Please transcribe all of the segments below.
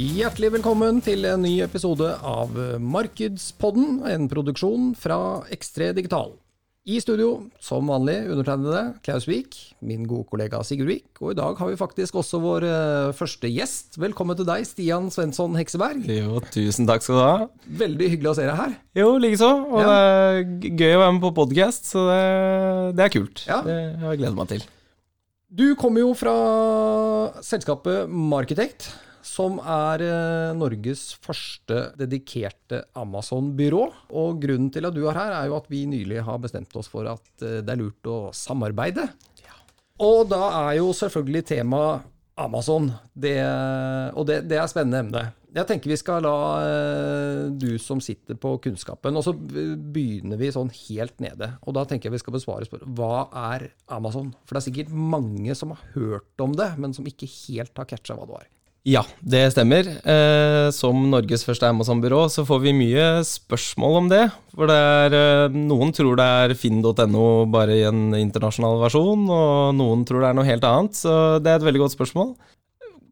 Hjertelig velkommen til en ny episode av Markedspodden, en produksjon fra X3 Digital. I studio, som vanlig, undertegnede Klaus Wiik, min gode kollega Sigurd Wiik, og i dag har vi faktisk også vår eh, første gjest. Velkommen til deg, Stian Svensson Hekseberg. Jo, tusen takk skal du ha. Veldig hyggelig å se deg her. Jo, likeså. Og Ja. det er gøy å være med på podkast, så det, det er kult. Ja. Det har jeg gledet meg til. Du kommer jo fra selskapet Markitect, som er eh, Norges første dedikerte Amazon-byrå. Og grunnen til at du er her, er jo at vi nylig har bestemt oss for at eh, det er lurt å samarbeide. Og da er jo selvfølgelig tema Amazon, det, og det, det er spennende emne. Jeg tenker vi skal la eh, du som sitter på kunnskapen, og så begynner vi sånn helt nede. Og da tenker jeg vi skal besvare spørsmålet hva er Amazon? For det er sikkert mange som har hørt om det, men som ikke helt har catcha hva det var. Ja, det stemmer. Eh, som Norges første Amazon-byrå så får vi mye spørsmål om det. For det er, eh, noen tror det er finn.no bare i en internasjonal versjon, og noen tror det er noe helt annet. Så det er et veldig godt spørsmål.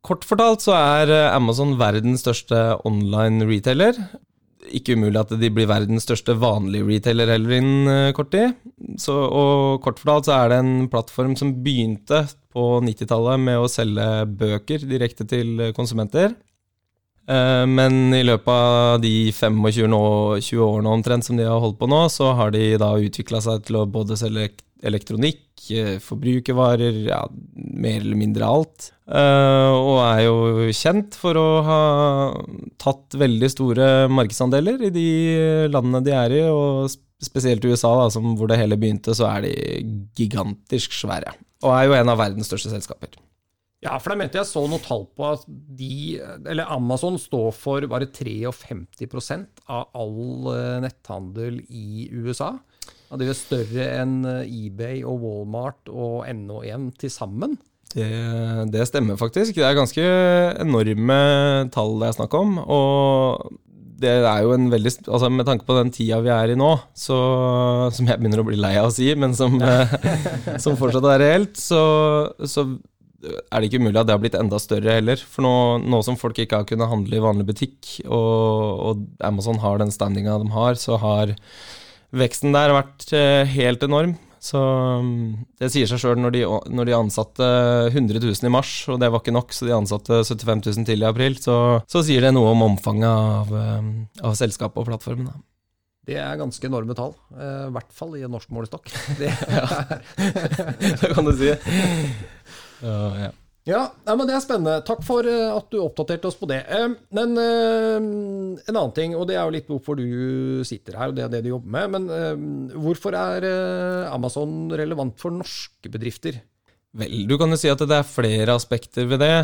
Kort fortalt så er eh, Amazon verdens største online retailer. Ikke umulig at de blir verdens største vanlige retailer heller innen eh, kort tid. Så, og kort fortalt så er det en plattform som begynte på 90-tallet med å selge bøker direkte til eh, konsumenter. Eh, Men i løpet av de 25-20 årene omtrent som de har holdt på nå, så har de da utvikla seg til å både selge elektronikk, eh, forbrukervarer, ja, mer eller mindre alt. Eh, Og er jo kjent for å ha tatt veldig store markedsandeler i de landene de er i, og spesielt i USA, da, hvor det hele begynte, så er de gigantisk svære. Og er jo en av verdens største selskaper. Ja, for da mente jeg så noe tall på at de, eller Amazon står for bare 53 av all eh, netthandel i USA. Og det er større enn eh, eBay og Walmart og NO1 til sammen. Det, det stemmer faktisk. Det er ganske enorme tall det er snakk om. Og det er jo en veldig Altså med tanke på den tida vi er i nå, så, som jeg begynner å bli lei av å si, men som, eh, som fortsatt er reelt, så, så er det ikke umulig at det har blitt enda større heller. For nå, nå som folk ikke har kunnet handle i vanlig butikk, og, og Amazon har den standinga de har, så har veksten der vært eh, helt enorm. Så mm, det sier seg sjøl når, de- når de ansatte 100 000 i mars, og det var ikke nok, så de ansatte 75 000 til i april, så, så sier det noe om omfanget av, eh, av selskapet og plattformen. Da. Det er ganske enorme tall. eh, I hvert fall i en norsk målestokk. Det ja. det kan du si. Ja, ja. ja, men det er spennende. Takk for eh, at du oppdaterte oss på det. Men en annen ting, og det er jo litt hvorfor du sitter her, og det er det du jobber med. Men hvorfor er eh, Amazon relevant for norske bedrifter? Vel, du kan jo si at det er flere aspekter ved det.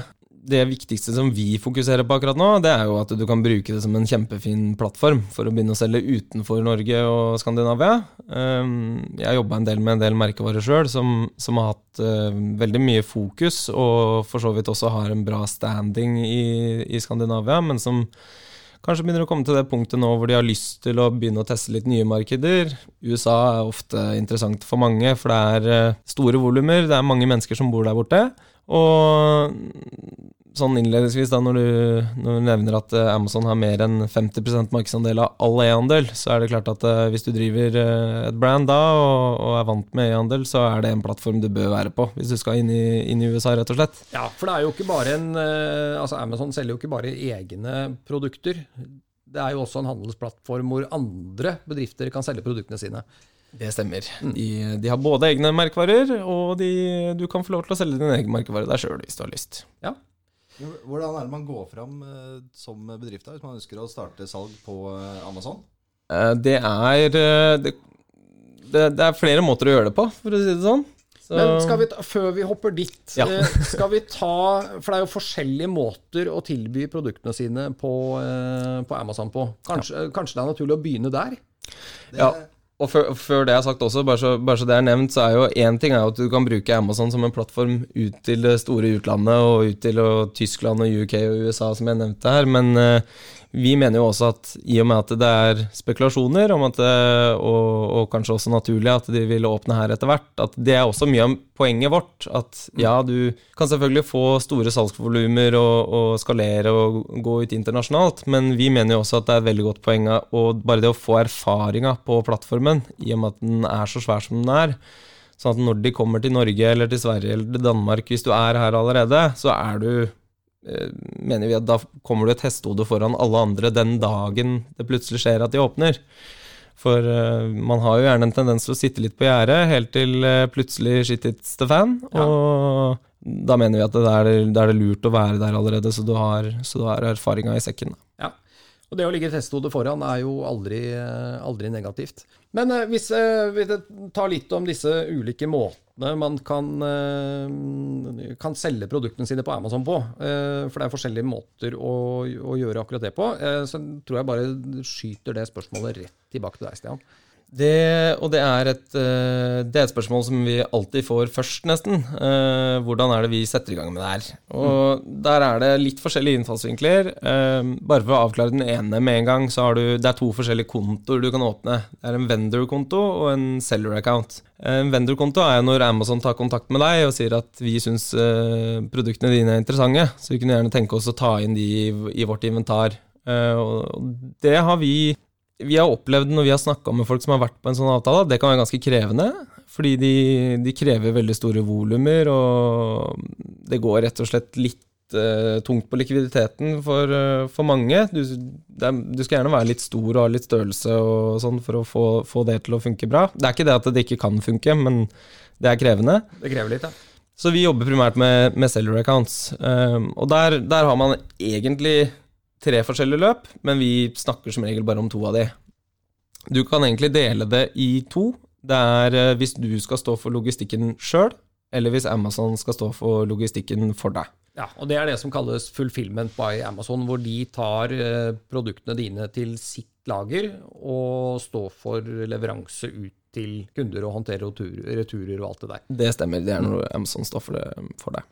Det viktigste som vi fokuserer på akkurat nå, det er jo at du kan bruke det som en kjempefin plattform for å begynne å selge utenfor Norge og Skandinavia. Um, Jeg har jobba en del med en del merkevarer sjøl som, som har hatt eh, veldig mye fokus, og for så vidt også har en bra standing i, i Skandinavia, men som kanskje begynner å komme til det punktet nå hvor de har lyst til å begynne å teste litt nye markeder. USA er ofte interessant for mange, for det er eh, store volumer, det er mange mennesker som bor der borte. Og sånn innledningsvis, da, når du, når du nevner at eh, Amazon har mer enn 50% markedsandel av all e-handel, så er det klart at eh, hvis du driver eh, et brand da og, og er vant med e-handel, så er det en plattform du bør være på hvis du skal inn i, inn i USA, rett og slett. Ja, for det er jo ikke bare en Altså Amazon selger jo ikke bare egne produkter. Det er jo også en handelsplattform hvor andre bedrifter kan selge produktene sine. Det stemmer. De, de har både egne merkevarer, og de, du kan få lov til å selge din egen merkevare der sjøl hvis du har lyst. Hvordan er det man går fram eh, som bedrift hvis man ønsker å starte salg på eh, Amazon? Eh, Det er det, det, er flere måter å gjøre det på, for å si det sånn. Så, Men skal vi ta, før vi hopper dit, Ja. skal vi ta For det er jo forskjellige måter å tilby produktene sine på, på Amazon på. Kanskje, kanskje det er naturlig å begynne der? Det, Ja. Og før, før det er sagt også, bare så, bare så det er nevnt, så er jo én ting er at du kan bruke Amazon som en plattform ut til det store utlandet, og ut til og Tyskland og UK og USA, som jeg nevnte her. Men eh, vi mener jo også at i og med at det er spekulasjoner, at, det- og, og kanskje også naturlig at de vil åpne her etter hvert, at det er også mye av poenget vårt. At ja, du kan selvfølgelig få store salgsvolumer og, og skalere og gå ut internasjonalt, men vi mener jo også at det er et veldig godt poeng og bare det å få erfaringa på plattformen, i og med at den er så svær som den er. Sånn at når de kommer til Norge eller til Sverige eller til Danmark, hvis du er her allerede, så er du eh, mener vi at da kommer du et hestehode foran alle andre den dagen det plutselig skjer at de åpner. For uh, man har jo gjerne en tendens til å sitte litt på gjerdet helt til uh, plutselig shit hits the fan. Ja. Og da mener vi at det er, det er det lurt å være der allerede, så du har, så du har erfaringa i sekken. Ja. Og det å ligge testhodet foran er jo aldri, eh, aldri negativt. Men eh, hvis eh, vi tar litt om disse ulike måtene man kan, eh, kan selge produktene sine på Amazon på, for det er forskjellige måter å, å gjøre akkurat det på, så tror jeg bare skyter det spørsmålet rett tilbake til deg, Stian. Det, og det er, et, eh, det er et spørsmål som vi alltid får først, nesten. Eh, hvordan er det vi setter i gang med det her? Og der er det litt forskjellige innfallsvinkler. Eh, bare for å avklare den ene med en gang, så har du Det er to forskjellige kontoer du kan åpne. Det er en vendor-konto og en seller-account. En vendor-konto er når Amazon tar kontakt med deg og sier at vi syns produktene dine er interessante, så vi kunne gjerne tenke oss å ta inn de i, i vårt inventar. Og det har vi vi har opplevd når vi har snakka med folk som har vært på en sånn avtale, at det kan være ganske krevende. Fordi de, de krever veldig store volumer, og det går rett og slett litt uh, tungt på likviditeten for, uh, for mange. Du, er, du skal gjerne være litt stor og ha litt størrelse og sånn for å få, få det til å funke bra. Det er ikke det at det ikke kan funke, men det er krevende. Det krever litt, ja. Så vi jobber primært med, med seller accounts. Um, og der, der har man egentlig tre forskjellige løp, men vi snakker som regel bare om to av de. Du kan egentlig dele det i to. Det er eh, hvis du skal stå for logistikken sjøl, eller hvis Amazon skal stå for logistikken for deg. Ja, og Det er det som kalles fulfillment by Amazon, hvor de tar eh, produktene dine til sitt lager og står for leveranse ut til kunder og håndterer returer, returer og alt det der. Det stemmer, det er når Amazon står for det for deg.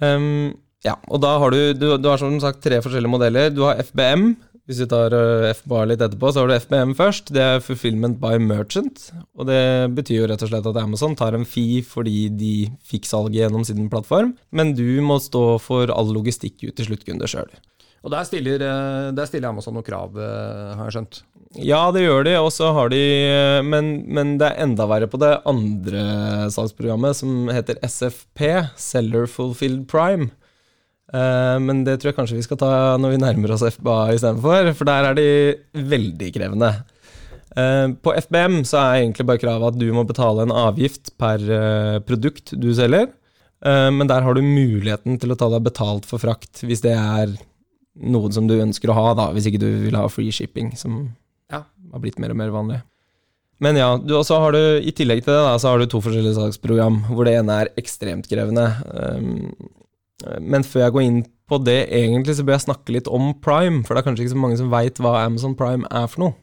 Um, ja, og da har du, du, du har som sagt tre forskjellige modeller. Du har FBM. Hvis vi tar FBAR FBA litt etterpå, så har du FBM først. Det er Fulfillment by Merchant. Og det betyr jo rett og slett at Amazon tar en fee fordi de fikk salget gjennom sin plattform, men du må stå for all logistikk ut til sluttkunde sjøl. Og der stiller, eh, der stiller Amazon noen krav, eh, har jeg skjønt. Ja, det gjør de, og så har de men, men det er enda verre på det andre salgsprogrammet, som heter SFP, Seller Fulfilled Prime. Eh, men det tror jeg kanskje vi skal ta når vi nærmer oss FBA istedenfor, for der er de veldig krevende. Eh, på FBM så er egentlig bare kravet at du må betale en avgift per eh, produkt du selger, men der har du muligheten til å ta deg betalt for frakt, hvis det er noe som du ønsker å ha, da, hvis ikke du vil ha free shipping, som Ja. har blitt mer og mer vanlig. Men ja, du også har du, i tillegg til det, da, så har du to forskjellige salgsprogram, hvor det ene er ekstremt krevende. Um, men før jeg går inn på det, egentlig, så bør jeg snakke litt om Prime, for det er kanskje ikke så mange som veit hva Amazon Prime er for noe.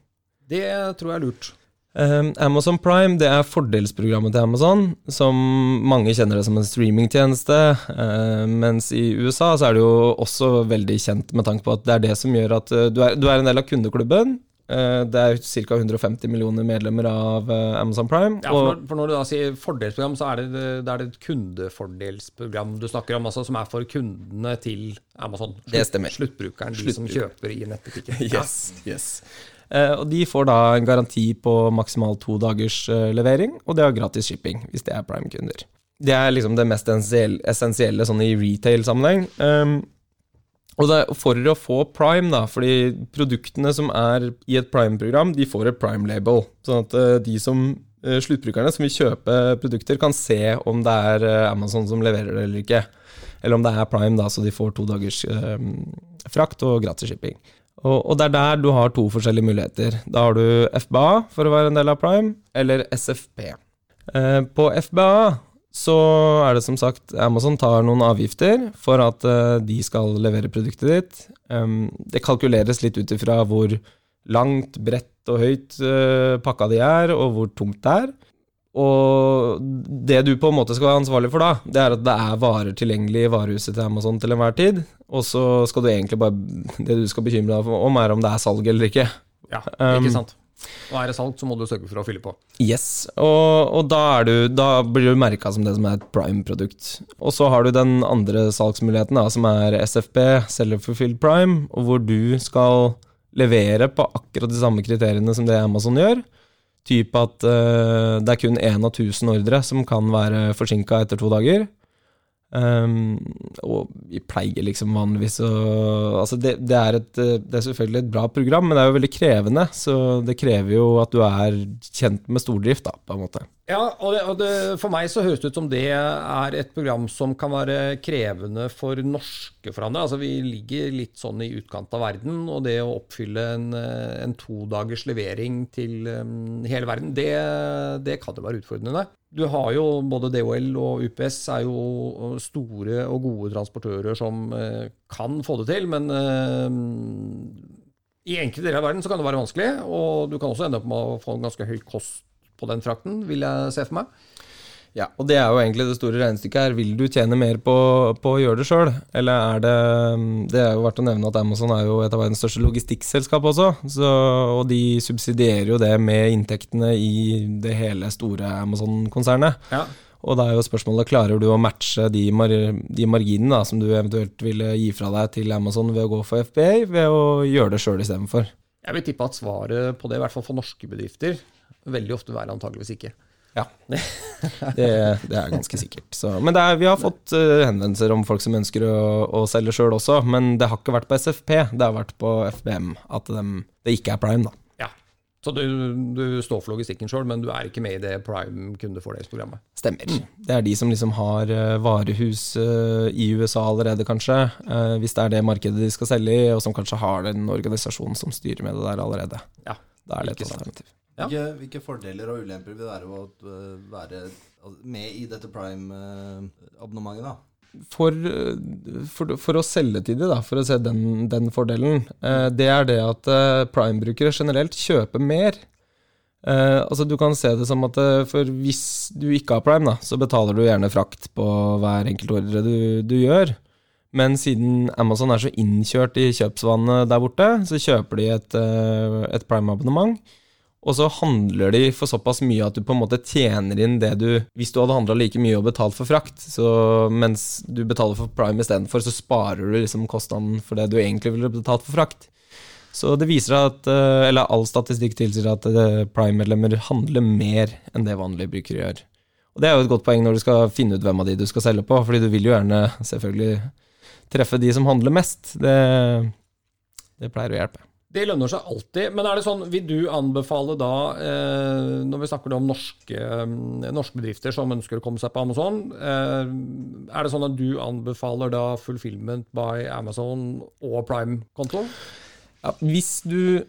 Det tror jeg er lurt. Um, Amazon Prime det er fordelsprogrammet til Amazon, som mange kjenner det som en streamingtjeneste. Uh, mens i USA så er det jo også veldig kjent med tanke på at det er det som gjør at uh, du, er, du er en del av kundeklubben. Uh, det er ca. 150 millioner medlemmer av uh, Amazon Prime. Ja, for, når, for når du da sier fordelsprogram, så er det, det er det et kundefordelsprogram du snakker om, altså som er for kundene til Amazon. Det stemmer. Sluttbrukeren, de som kjøper i nettbutikken. Yes, yes. Eh, og de får da en garanti på maksimalt to dagers eh, levering, og det har gratis shipping hvis det er prime-kunder. Det er liksom det mest essensielle sånn i retail-sammenheng. Um, og det, for å få prime, da, fordi produktene som er i et prime-program, de får et prime-label. Sånn at eh, de som eh, sluttbrukerne som vil kjøpe produkter, kan se om det er eh, Amazon som leverer det eller ikke. Eller om det er prime, da, så de får to dagers eh, frakt og gratis shipping. Og, det er der du har to forskjellige muligheter. Da har du FBA for å være en del av Prime, eller SFP. På FBA så er det som sagt Amazon tar noen avgifter for at eh, de skal levere produktet ditt. Um, det kalkuleres litt ut ifra hvor langt, bredt og høyt uh, pakka de er, og hvor tungt det er. Og det du på en måte skal være ansvarlig for da, det er at det er varer tilgjengelig i varehuset til Amazon til enhver tid. Og så skal du egentlig bare Det du skal bekymre deg om, er om det er salg eller ikke. Ja, Um, ikke sant. Og er det salt, så må du sørge for å fylle på. Yes, og, og da, du, da blir du merka som det som er et prime-produkt. Og så har du den andre salgsmuligheten, da, som er SFP, Seller Fulfilled Prime, og hvor du skal levere på akkurat de samme kriteriene som det Amazon gjør. Typ at uh, det er kun én av tusen ordre som kan være forsinka etter to dager. Um, og vi pleier liksom vanligvis å Altså, det, det, er et, eh, det er selvfølgelig et bra program, men det er jo veldig krevende. Så det krever jo at du er kjent med stordrift, da, på en måte. Ja, og, det, og det, for meg så høres det ut som det er et program som kan være krevende for norske forhandlere. Altså, vi ligger litt sånn i utkant av verden, og det å oppfylle en, en todagers levering til um, hele verden, det, det kan jo være utfordrende. Du har jo både DHL og UPS er jo store og gode transportører som uh, kan få det til, men uh, i enkelte deler av verden så kan det være vanskelig, og du kan også ende opp med å få en ganske høy kost på den frakten, vil jeg se for meg. Ja, og det er jo egentlig det store regnestykket her. Vil du tjene mer på, på å gjøre det sjøl, eller er det Det er jo verdt å nevne at Amazon er jo et av verdens største logistikkselskap også, så, og de subsidierer jo det med inntektene i det hele store Amazon-konsernet. Ja. Og da er jo spørsmålet klarer du å matche de, mar de marginene da, som du eventuelt ville gi fra deg til Amazon ved å gå for FBA, ved å gjøre det sjøl istedenfor. Jeg vil tippe at svaret på det, i hvert fall for norske bedrifter, veldig ofte være antageligvis ikke. Ja, det, det er ganske sikkert. Så, men er, vi har fått uh, henvendelser om folk som ønsker å, å selge sjøl også, men det har ikke vært på SFP, det har vært på FBM at de, det ikke er prime, da. Ja, Så du, du står for logistikken sjøl, men du er ikke med i det prime kundefordelsprogrammet? Stemmer. Det er de som liksom har uh, varehus uh, i USA allerede, kanskje, hvis det er det markedet de skal selge i, og som kanskje har en organisasjon som styrer med det der allerede. Ja, Da er det et alternativ. Ja. Hvilke, hvilke fordeler og ulemper vil det være å øh, være med i dette prime-abonnementet, da? for, for, for å selge til dem, da, for å se den, den fordelen, eh, det er det at eh, Prime-brukere generelt kjøper mer. Eh, altså Du kan se det som at eh, for hvis du ikke har Prime, da, så betaler du gjerne frakt på hver enkelt ordre du, du gjør. Men siden Amazon er så innkjørt i kjøpsvannet der borte, så kjøper de et, eh, et Prime-abonnement. Og så handler de for såpass mye at du på en måte tjener inn det du Hvis du hadde handla like mye og betalt for frakt, så mens du betaler for Prime istedenfor, så sparer du liksom kostnaden for det du egentlig ville betalt for frakt. Så det viser at eh, Eller all statistikk tilsier at eh, Prime-medlemmer handler mer enn det vanlige brukere gjør. Og det er jo et godt poeng når du skal finne ut hvem av de du skal selge på, fordi du vil jo gjerne selvfølgelig treffe de som handler mest. Det, det pleier å hjelpe. Det lønner seg alltid. Men er det sånn, vil du anbefale da, eh, når vi snakker om norske, eh, norske bedrifter som ønsker å komme seg på Amazon, eh, er det sånn at du anbefaler da Fulfillment by Amazon og Prime-konto? Ja, hvis du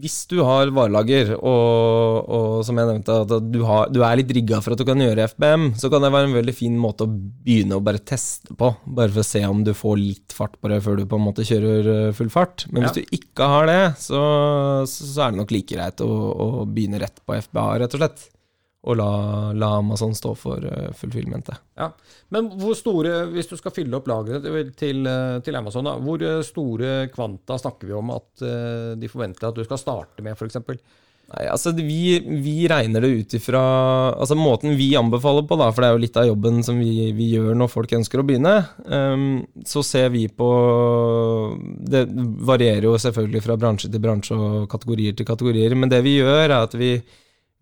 hvis du har varelager, og, og som jeg nevnte, at du, har, du er litt rigga for at du kan gjøre FBM, så kan det være en veldig fin måte å begynne å bare teste på. Bare for å se om du får litt fart på det før du på en måte kjører eh, full fart. Men hvis Ja. du ikke har det, så, så, så er det nok like greit å, å begynne rett på FBA, rett og slett. Og la, la Amazon stå for uh, fullfilmentet. Ja. Men hvor store, hvis du skal fylle opp lageret til, eh, til Amazon, da, hvor eh, store kvanta snakker vi om at uh, de forventer at du skal starte med, f.eks.? Nei, altså vi, vi regner det ut ifra Altså måten vi anbefaler på, da, for det er jo litt av jobben som vi, vi gjør når folk ønsker å begynne, Um, så ser vi på Det varierer jo selvfølgelig fra bransje til bransje og kategorier til kategorier, men det vi gjør, er at vi,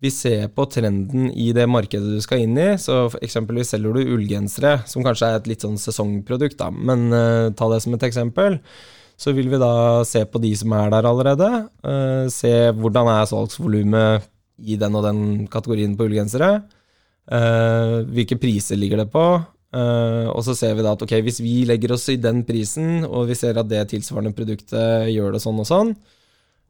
vi ser på trenden i det markedet du skal inn i. Så eksempelvis selger du ullgensere, som kanskje er et litt sånn sesongprodukt, da, men uh, ta det som et eksempel så vil vi da se på de som er der allerede. Uh, se hvordan er salgsvolumet i den og den kategorien på ullgensere. Uh, hvilke priser ligger det på? og så ser vi da at ok, hvis vi legger oss i den prisen, og vi ser at det tilsvarende produktet gjør det sånn og sånn,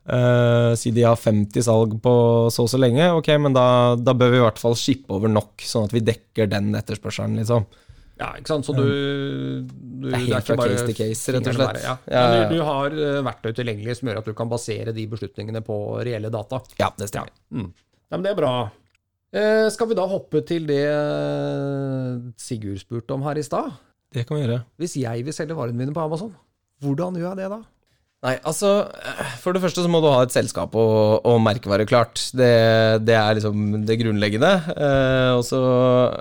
Eh, si de har 50 salg på så og så lenge, ok, men da, da bør vi i hvert fall shippe over nok, sånn at vi dekker den etterspørselen, liksom. Ja, ikke sant. Så du, du Det er helt fra case to case, rett og slett. bare, Ja. Ja, ja. du, du har eh, verktøy tilgjengelig som gjør at du kan basere de beslutningene på reelle data. Ja, det stemmer. Mm. Men det er bra. Uh, skal vi da hoppe til det Sigurd spurte om her i stad? Det kan vi gjøre. Hvis jeg vil selge varene mine på Amazon, hvordan gjør jeg det da? Nei, altså For det første så må du ha et selskap og, og merkevare klart. Det, det er liksom det grunnleggende. Eh, og så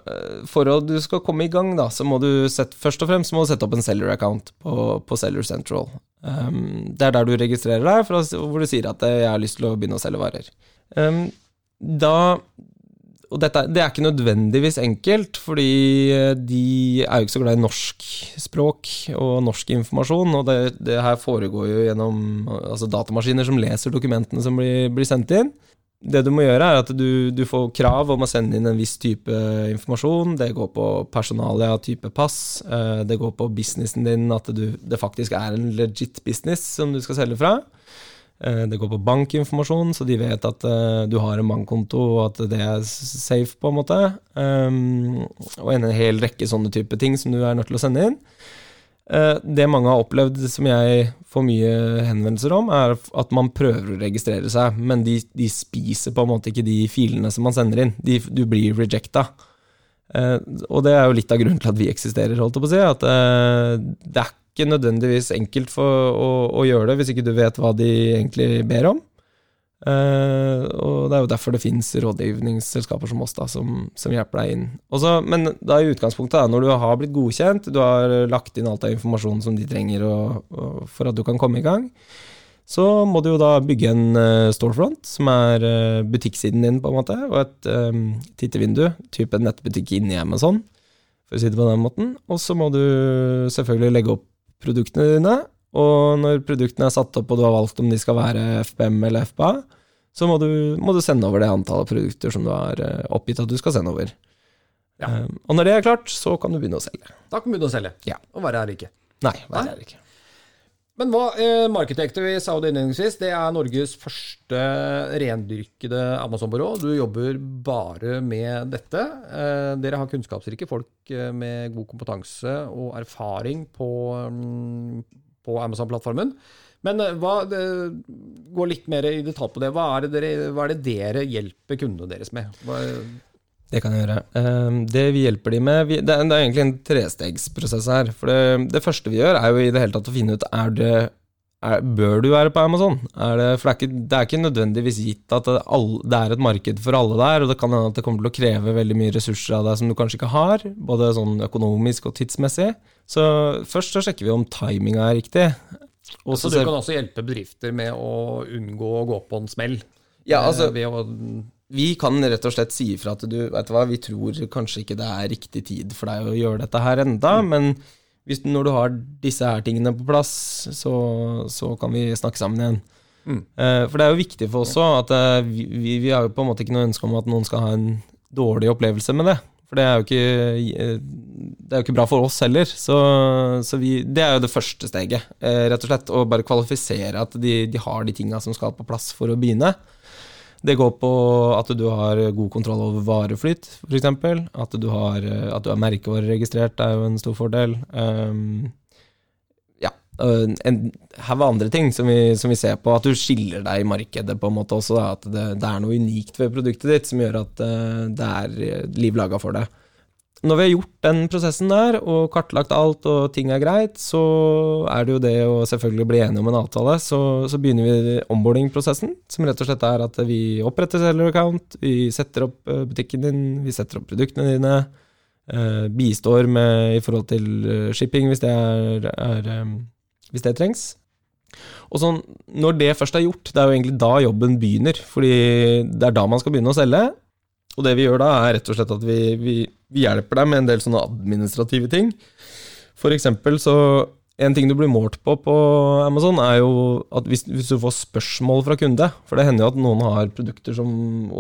eh, For at du skal komme i gang, da, så må du sette, først og fremst må du sette opp en seller account på, på Seller Central. Um, det er der du registrerer deg, for, hvor du sier at eh, 'jeg har lyst til å begynne å selge varer'. Um, da og dette, det er ikke nødvendigvis enkelt, fordi eh, de er jo ikke så glad i norsk språk og norsk informasjon. Og det, det her foregår jo gjennom altså datamaskiner som leser dokumentene som blir, blir sendt inn. Det du må gjøre, er at du, du får krav om å sende inn en viss type informasjon. Det går på personalia type pass. eh, Det går på businessen din, at du, det faktisk er en legit business som du skal selge fra. Eh, Det går på bankinformasjon, så de vet at eh, du har en bankkonto, og at det er safe, på en måte. Um, og en hel rekke sånne type ting som du er nødt til å sende inn. Eh, det mange har opplevd, som jeg får mye henvendelser om, er at man prøver å registrere seg, men de, de spiser på en måte ikke de filene som man sender inn. De, du blir rejecta. Og det er jo litt av grunnen til at vi eksisterer, holdt jeg på å si. At det er ikke nødvendigvis enkelt for å, å gjøre det hvis ikke du vet hva de egentlig ber om. Uh, og det er jo derfor det finnes rådgivningsselskaper som oss, da, som, som hjelper deg inn. Også, men da i utgangspunktet, da, når du har blitt godkjent, du har lagt inn alt av informasjon som de trenger og, og for at du kan komme i gang, så må du jo da bygge en uh, storefront, som er uh, butikksiden din, på en måte, og et um, tittevindu, type nettbutikk inni Amazon, for å si det på den måten. Og så må du selvfølgelig legge opp produktene dine, og når produktene er satt opp og du har valgt om de skal være FBM eller FBA, så må du, må du sende over det antallet produkter som du har eh, oppgitt at du skal sende over. Ja. Um, og når det er klart, så kan du begynne å selge. Da kan du begynne å selge. Ja. Og være her ikke. Nei, være her det ikke. Men hva, eh, Marketektor i Saudi innledningsvis, det er Norges første rendyrkede Amazon-byrå. Du jobber bare med dette. Eh, dere har kunnskapsrike folk eh, med god kompetanse og erfaring på, mm, på Amazon-plattformen. Men eh, hva, det, gå litt mer i detalj på det. Hva er det dere, hva er det dere hjelper kundene deres med? Hva, Det kan jeg gjøre. Um, det vi hjelper de med det, er, egentlig en trestegsprosess her. For det, det første vi gjør, er jo i det hele tatt å finne ut er det er, Bør du være på Amazon? Er det, for det er, ikke, det er ikke nødvendigvis gitt at det, all, det er et marked for alle der, og det kan hende at det kommer til å kreve veldig mye ressurser av deg som du kanskje ikke har, både sånn økonomisk og tidsmessig. Så først så sjekker vi om timinga er riktig. Og så så du kan også hjelpe bedrifter med å unngå å gå på en smell? Ja, altså- eh, ved å, Vi kan rett og slett si ifra at du vet du hva, vi tror kanskje ikke det er riktig tid for deg å gjøre dette her enda, men hvis, når du har disse her tingene på plass, så, så kan vi snakke sammen igjen. Mm. Uh, for det er jo viktig for oss òg at uh, vi, vi, vi har jo på en måte ikke noe ønske om at noen skal ha en dårlig opplevelse med det. For det er jo ikke, eh, det er jo ikke bra for oss heller. Så, så vi, det er jo det første steget, uh, rett og slett. Å bare kvalifisere at de, de har de tinga som skal på plass for å begynne. Det går på at du har god kontroll over vareflyt, f.eks. At, du har- at du er merkevareregistrert, er jo en stor fordel. Um, ja, en haug andre ting som vi, som vi ser på. At du skiller deg i markedet, på en måte også. Da, at det, det er noe unikt ved produktet ditt som gjør at øh, det er liv laga for det. Når vi har gjort den prosessen der, og kartlagt alt, og ting er greit, så er det jo det å selvfølgelig bli enige om en avtale. Så, så begynner vi onboarding-prosessen, som rett og slett er at vi oppretter seller-account, vi setter opp eh, butikken din, vi setter opp produktene dine, eh, bistår med i forhold til eh, shipping hvis det, er, er, hvis det trengs. Og sånn, Når det først er gjort, det er jo egentlig da jobben begynner, fordi det er da man skal begynne å selge. Og det vi gjør da, er rett og slett at vi, vi, vi hjelper deg med en del sånne administrative ting. For eksempel så En ting du blir målt på på Amazon, er jo at hvis, hvis du får spørsmål fra kunde For det hender jo at noen har produkter som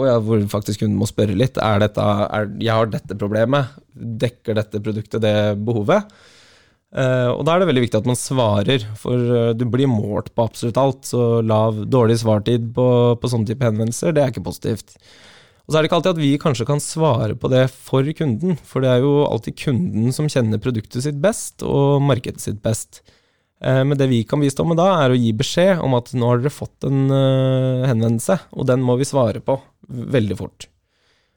ja, hvor faktisk kunden må spørre litt. Er dette, er, jeg har dette problemet. Dekker dette produktet det behovet? Uh, og da er det veldig viktig at man svarer, for uh, du blir målt på absolutt alt. Så lav, dårlig svartid på, på sånne type henvendelser, det er ikke positivt. Og så er det ikke alltid at vi kanskje kan svare på det for kunden, for det er jo alltid kunden som kjenner produktet sitt best, og markedet sitt best. Eh, men det vi kan bistå med da, er å gi beskjed om at nå har dere fått en henvendelse, og den må vi svare på veldig fort.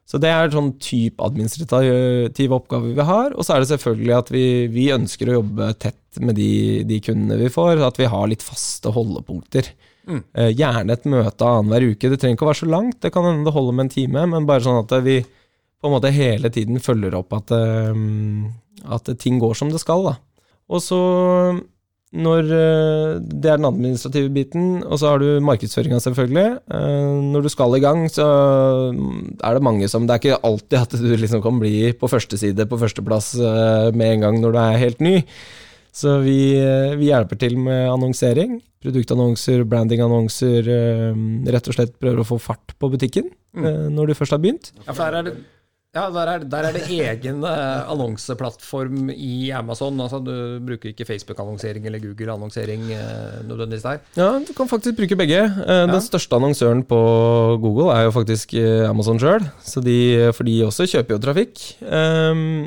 Så det er sånn type administrative oppgaver vi har. Og så er det selvfølgelig at vi, vi ønsker å jobbe tett med de, de, kundene vi får, at vi har litt faste holdepunkter. Mm. Gjerne et møte annenhver uke. Det trenger ikke å være så langt, det kan hende det holder med en time, men bare sånn at vi på en måte hele tiden følger opp at, eh, at ting går som det skal. da. Og så når eh, Det er den administrative biten, og så har du markedsføringa, selvfølgelig. Når du skal i gang, så er det mange som Det er ikke alltid at du liksom kan bli på første side, på førsteplass med en gang når du er helt ny. Så vi, vi hjelper til med annonsering. Produktannonser, brandingannonser. Rett og slett prøver å få fart på butikken mm. når du først har begynt. Ja, for der er det ja, der er, der er, det egen annonseplattform i Amazon. Altså, du bruker ikke Facebook-annonsering eller Google-annonsering nødvendigvis der. Ja, du kan faktisk bruke begge. Den den største annonsøren på Google er jo faktisk Amazon sjøl, for de også kjøper jo trafikk. Um,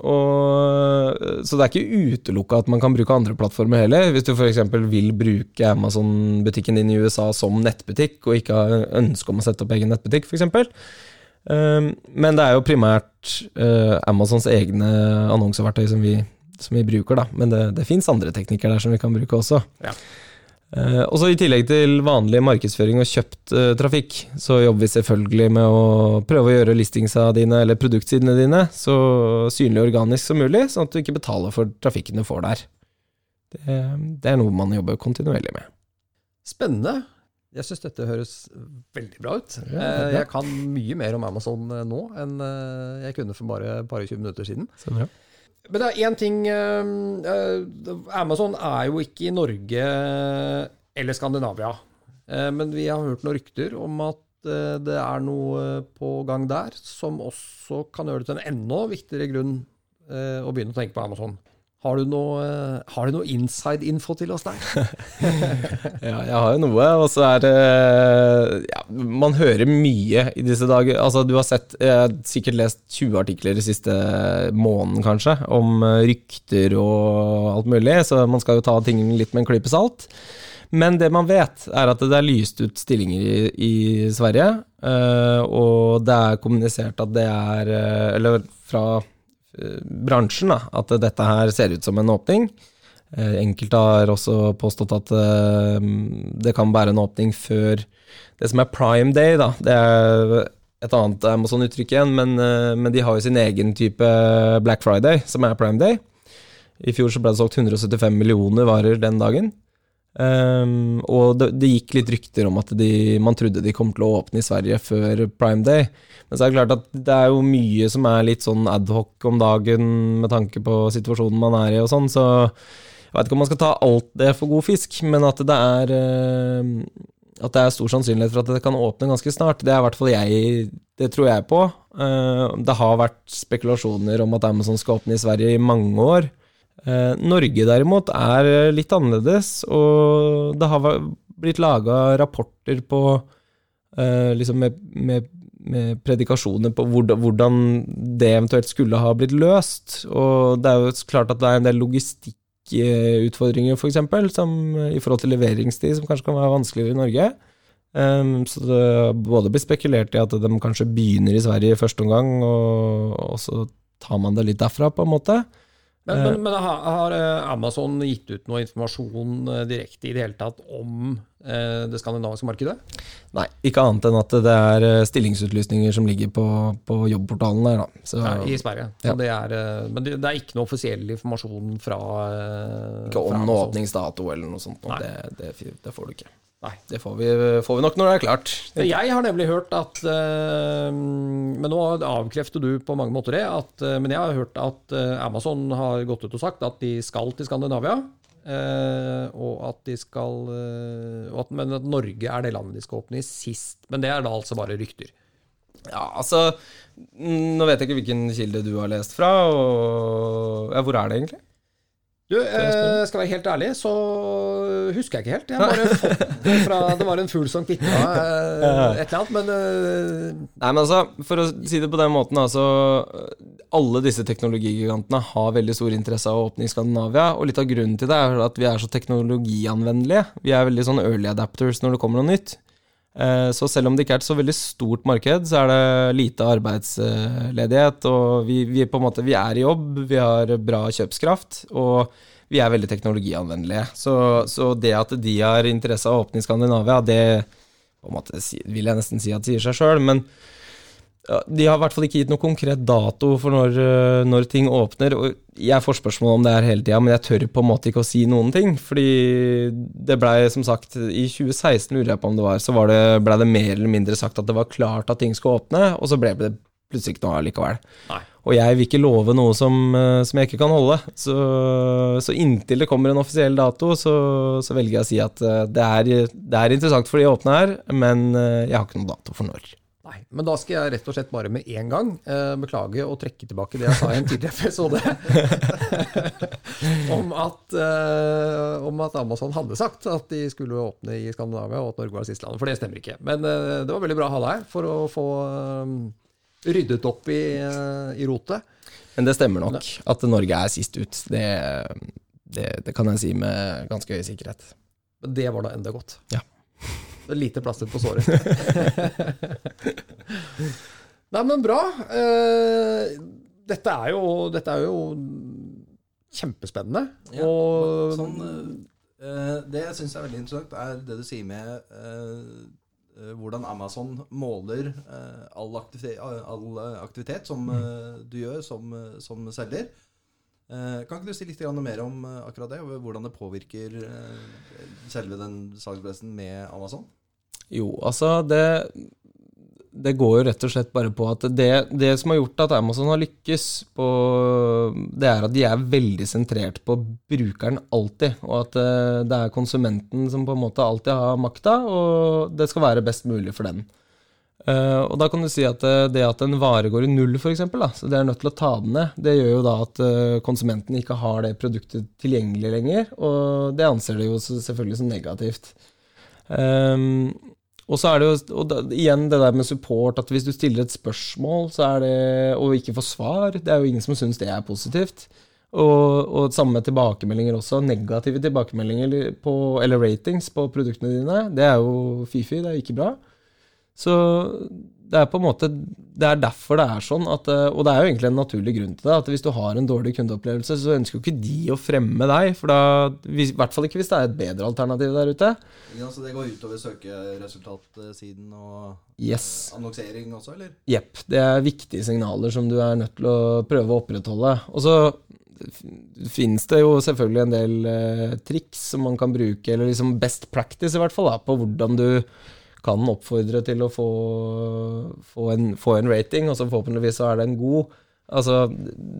og, så det er ikke utelukka at man kan bruke andre plattformer heller. Hvis du f.eks. vil bruke Amazon-butikken din i USA som nettbutikk, og ikke har ønske om å sette opp egen nettbutikk, f.eks Ehm, men det er jo primært uh, Amazons egne annonseverktøy som vi, som vi bruker, da. Men det, det fins andre teknikker der som vi kan bruke også. Ja. Uh, og så I tillegg til vanlig markedsføring og kjøpt uh, trafikk, så jobber vi selvfølgelig med å prøve å gjøre listingsa dine, eller produktsidene dine, så synlig og organisk som mulig, sånn at du ikke betaler for trafikken du får der. Det, det er noe man jobber kontinuerlig med. Spennende. Jeg syns dette høres veldig bra ut. Eh, jeg kan mye mer om Amazon nå enn jeg kunne for bare bare 20 minutter siden. Men det er én ting Amazon er jo ikke i Norge eller Skandinavia. Men vi har hørt noen rykter om at det er noe på gang der som også kan gjøre det til en enda viktigere grunn å begynne å tenke på Amazon. Har du noe, har du noe inside-info til oss der? ja, jeg har jo noe. Og så er det ja, Man hører mye i disse dager. Altså, du har sett sikkert lest 20 artikler i siste måneden, kanskje, om rykter og alt mulig, så man skal jo ta ting litt med en klype salt. Men det man vet, er at det er lyst ut stillinger i, i Sverige, eh, og det er kommunisert at det er eh, Eller fra Eh, bransjen da, at dette her ser ut som en åpning. Eh, enkelte har også påstått at eh, det kan være en åpning før det som er prime day. Da. Det er et annet Amazon-uttrykk igjen, men, men, de har jo sin egen type Black Friday, som er prime day. I fjor så ble det solgt 175 millioner varer den dagen. Um, og det, det, gikk litt rykter om at de, man trodde de kom til å åpne i Sverige før prime day. Men så er det klart at det er jo mye som er litt sånn adhoc om dagen med tanke på situasjonen man er i og sånn, så jeg vet ikke om man skal ta alt det for god fisk, men at det er uh, at det er stor sannsynlighet for at det kan åpne ganske snart. Det er i hvert fall jeg Det tror jeg på. Uh, det har vært spekulasjoner om at Amazon skal åpne i Sverige i mange år. Eh, Norge derimot er eh, litt annerledes, og det har blitt laga rapporter på eh, liksom med, med, med, predikasjoner på hvordan det eventuelt skulle ha blitt løst. Og det er jo klart at det er en del logistikkutfordringer, f.eks., for i forhold til leveringstid, som kanskje kan være vanskeligere i Norge. Um, så det både blir spekulert i at de kanskje begynner i Sverige i første omgang, og så tar man det litt derfra, på en måte. Men, men, men, har eh, Amazon gitt ut noe informasjon eh, direkte i det hele tatt om eh, det skandinaviske markedet? Nei, ikke annet enn at det er stillingsutlysninger som ligger på, på jobbportalen der. Da. Så, ja, I Sverige. Ja. Det er, men det, er ikke noe offisiell informasjon fra Ikke om noe åpningsdato eller noe sånt. Det, det, det får du ikke. Nei, det får vi, får vi, nok når det er klart. Jeg har nemlig hørt at uh, Men nå avkrefter du på mange måter det. At, uh, men jeg har hørt at uh, Amazon har gått ut og sagt at de skal til Skandinavia. og at de skal at, Men at Norge er det landet de skal åpne i sist. Men det er da altså bare rykter. Ja, altså Nå vet jeg ikke hvilken kilde du har lest fra. Og, ja, hvor er det egentlig? Du, eh, skal være helt ærlig, så husker jeg ikke helt. Jeg har bare fått det fra Det var en fugl som kvitta eh, et eller annet, men eh, Nei, men altså, for å si det på den måten, altså Alle disse teknologigigantene har veldig stor interesse av å åpne i Skandinavia, og litt av grunnen til det er at vi er så teknologianvendelige. Vi er veldig sånn early adapters når det kommer noe nytt. Eh, Så selv om det ikke er et så veldig stort marked, så er det lite arbeidsledighet. Og vi, vi, måte, vi er i jobb, vi har bra kjøpskraft, og vi er veldig teknologianvendelige. Så, så det at de har interesse av å åpne i Skandinavia, det måte, vil jeg nesten si at sier seg sjøl. Men de har i hvert fall ikke gitt noe konkret dato for når, øh, når ting åpner. Og jeg får spørsmål om det her hele tida, men jeg tør på en måte ikke å si noen ting. Fordi det blei som sagt I 2016, lurer jeg på om det var, så var det, blei det mer eller mindre sagt at det var klart at ting skulle åpne, og så ble det plutselig ikke noe allikevel. Nei. Og jeg vil ikke love noe som, øh, som jeg ikke kan holde. Så, så inntil det kommer en offisiell dato, så, så velger jeg å si at øh, det er, det er interessant for de åpne her, men jeg har ikke noen dato for når. Nei, men da skal jeg rett og slett bare med en gang eh, beklage og trekke tilbake det jeg sa i en tidligere episode. om, at, eh, om at Amazon hadde sagt at de skulle åpne i Skandinavia, og at Norge var siste landet. For det stemmer ikke. Men eh, det var veldig bra å ha deg her for å få eh, ryddet opp i, eh, i rotet. Men det stemmer nok at Norge er sist ut. Det, det, det kan jeg si med ganske høy sikkerhet. Men det var da enda godt. Ja. Det er lite plaster på såret. Nei, men bra. Eh, dette er jo, dette er jo kjempespennende. Ja, og sånn, eh, det jeg syns er veldig interessant, er det du sier med eh, eh, hvordan Amazon måler eh, all, aktivitet, all eh, aktivitet som eh, du gjør som, eh, som selger. Eh, kan ikke du si litt mer om eh, akkurat det? og Hvordan det påvirker eh, selve den salgspressen med Amazon? Jo, altså det Det går jo rett og slett bare på at det, det som har gjort at Amazon har lykkes på Det er at de er veldig sentrert på brukeren alltid, og at det er konsumenten som på en måte alltid har makta, og det skal være best mulig for den. Eh, og da kan du si at eh, det at en vare går i null, f.eks., så det er nødt til å ta den ned, det gjør jo da at eh, konsumenten ikke har det produktet tilgjengelig lenger, og det anser de jo selvfølgelig som negativt. Um, og så er det jo og da, igjen det der med support, at hvis du stiller et spørsmål så er det, og ikke får svar, det er jo ingen som syns det er positivt. Og, og samme tilbakemeldinger også. Negative tilbakemeldinger på, eller ratings på produktene dine, det er jo fy-fy, det er jo ikke bra. Så det er på en måte Det er derfor det er sånn, at, eh, og det er jo egentlig en naturlig grunn til det, at hvis du har en dårlig kundeopplevelse, så ønsker jo ikke de å fremme deg, for da, i hvert fall ikke hvis det er et bedre alternativ der ute. Ja, så det går utover søkeresultatsiden og Yes. annonsering også, eller? Jepp. Det er viktige signaler som du er nødt til å prøve å opprettholde. Og så finnes det jo selvfølgelig en del eh, triks som man kan bruke, eller liksom best practice i hvert fall, da, på hvordan du kan oppfordre til å få, få, en, få en rating, og så forhåpentligvis så er den god. Altså,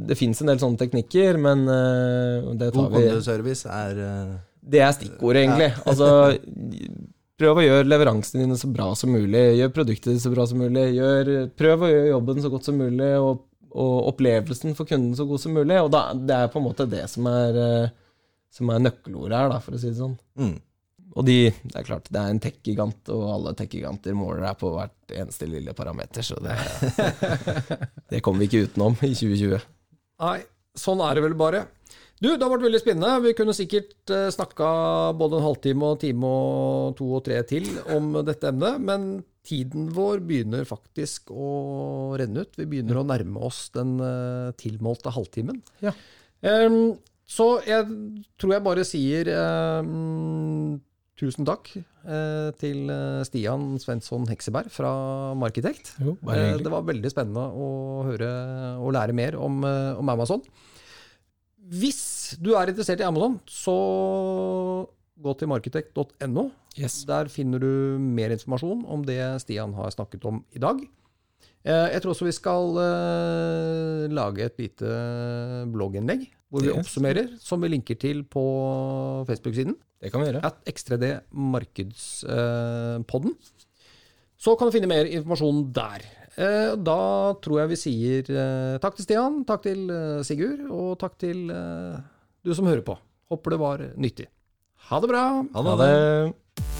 det fins en del sånne teknikker, men uh, det tar God vi kundeservice er uh, det er stikkordet, egentlig. Altså, prøv å gjøre leveransene dine så bra som mulig. Gjør produktet ditt så bra som mulig. Gjør, prøv å gjøre jobben så godt som mulig, og, og opplevelsen for kunden så god som mulig. Og da, det er på en måte det som er, eh, som er nøkkelordet her, da, for å si det sånn. mm. Og de, det er klart, det er en tech-gigant, og alle tech-giganter måler deg på hvert eneste lille parameter, så det, det kommer vi ikke utenom i 2020. Nei, sånn er det vel bare. Du, det har vært veldig spennende. Vi kunne sikkert uh, snakka både en halvtime og en time og to og tre til om dette emnet, men tiden vår begynner faktisk å renne ut. Vi begynner å nærme oss den eh, tilmålte halvtimen. Ja. Um, så jeg tror jeg bare sier em, tusen takk eh, til eh, Stian Svensson Hekseberg fra Markitekt. Jo, Eh. Det var veldig spennende å høre og lære mer om, eh, om Amazon. Hvis du er interessert i Amazon, så gå til markitekt.no. Yes. Der finner du mer informasjon om det Stian har snakket om i dag. Eh, Jeg tror også vi skal eh, lage et lite blogginnlegg hvor vi oppsummerer, som vi linker til på Facebook-siden. Det kan vi gjøre. At X3D Markedspodden. Så kan du finne mer informasjon der. Eh, Da tror jeg vi sier eh, takk til Stian, takk til eh, Sigurd, og takk til eh, du som hører på. Håper det var nyttig. Ha det bra! Ha Ha det.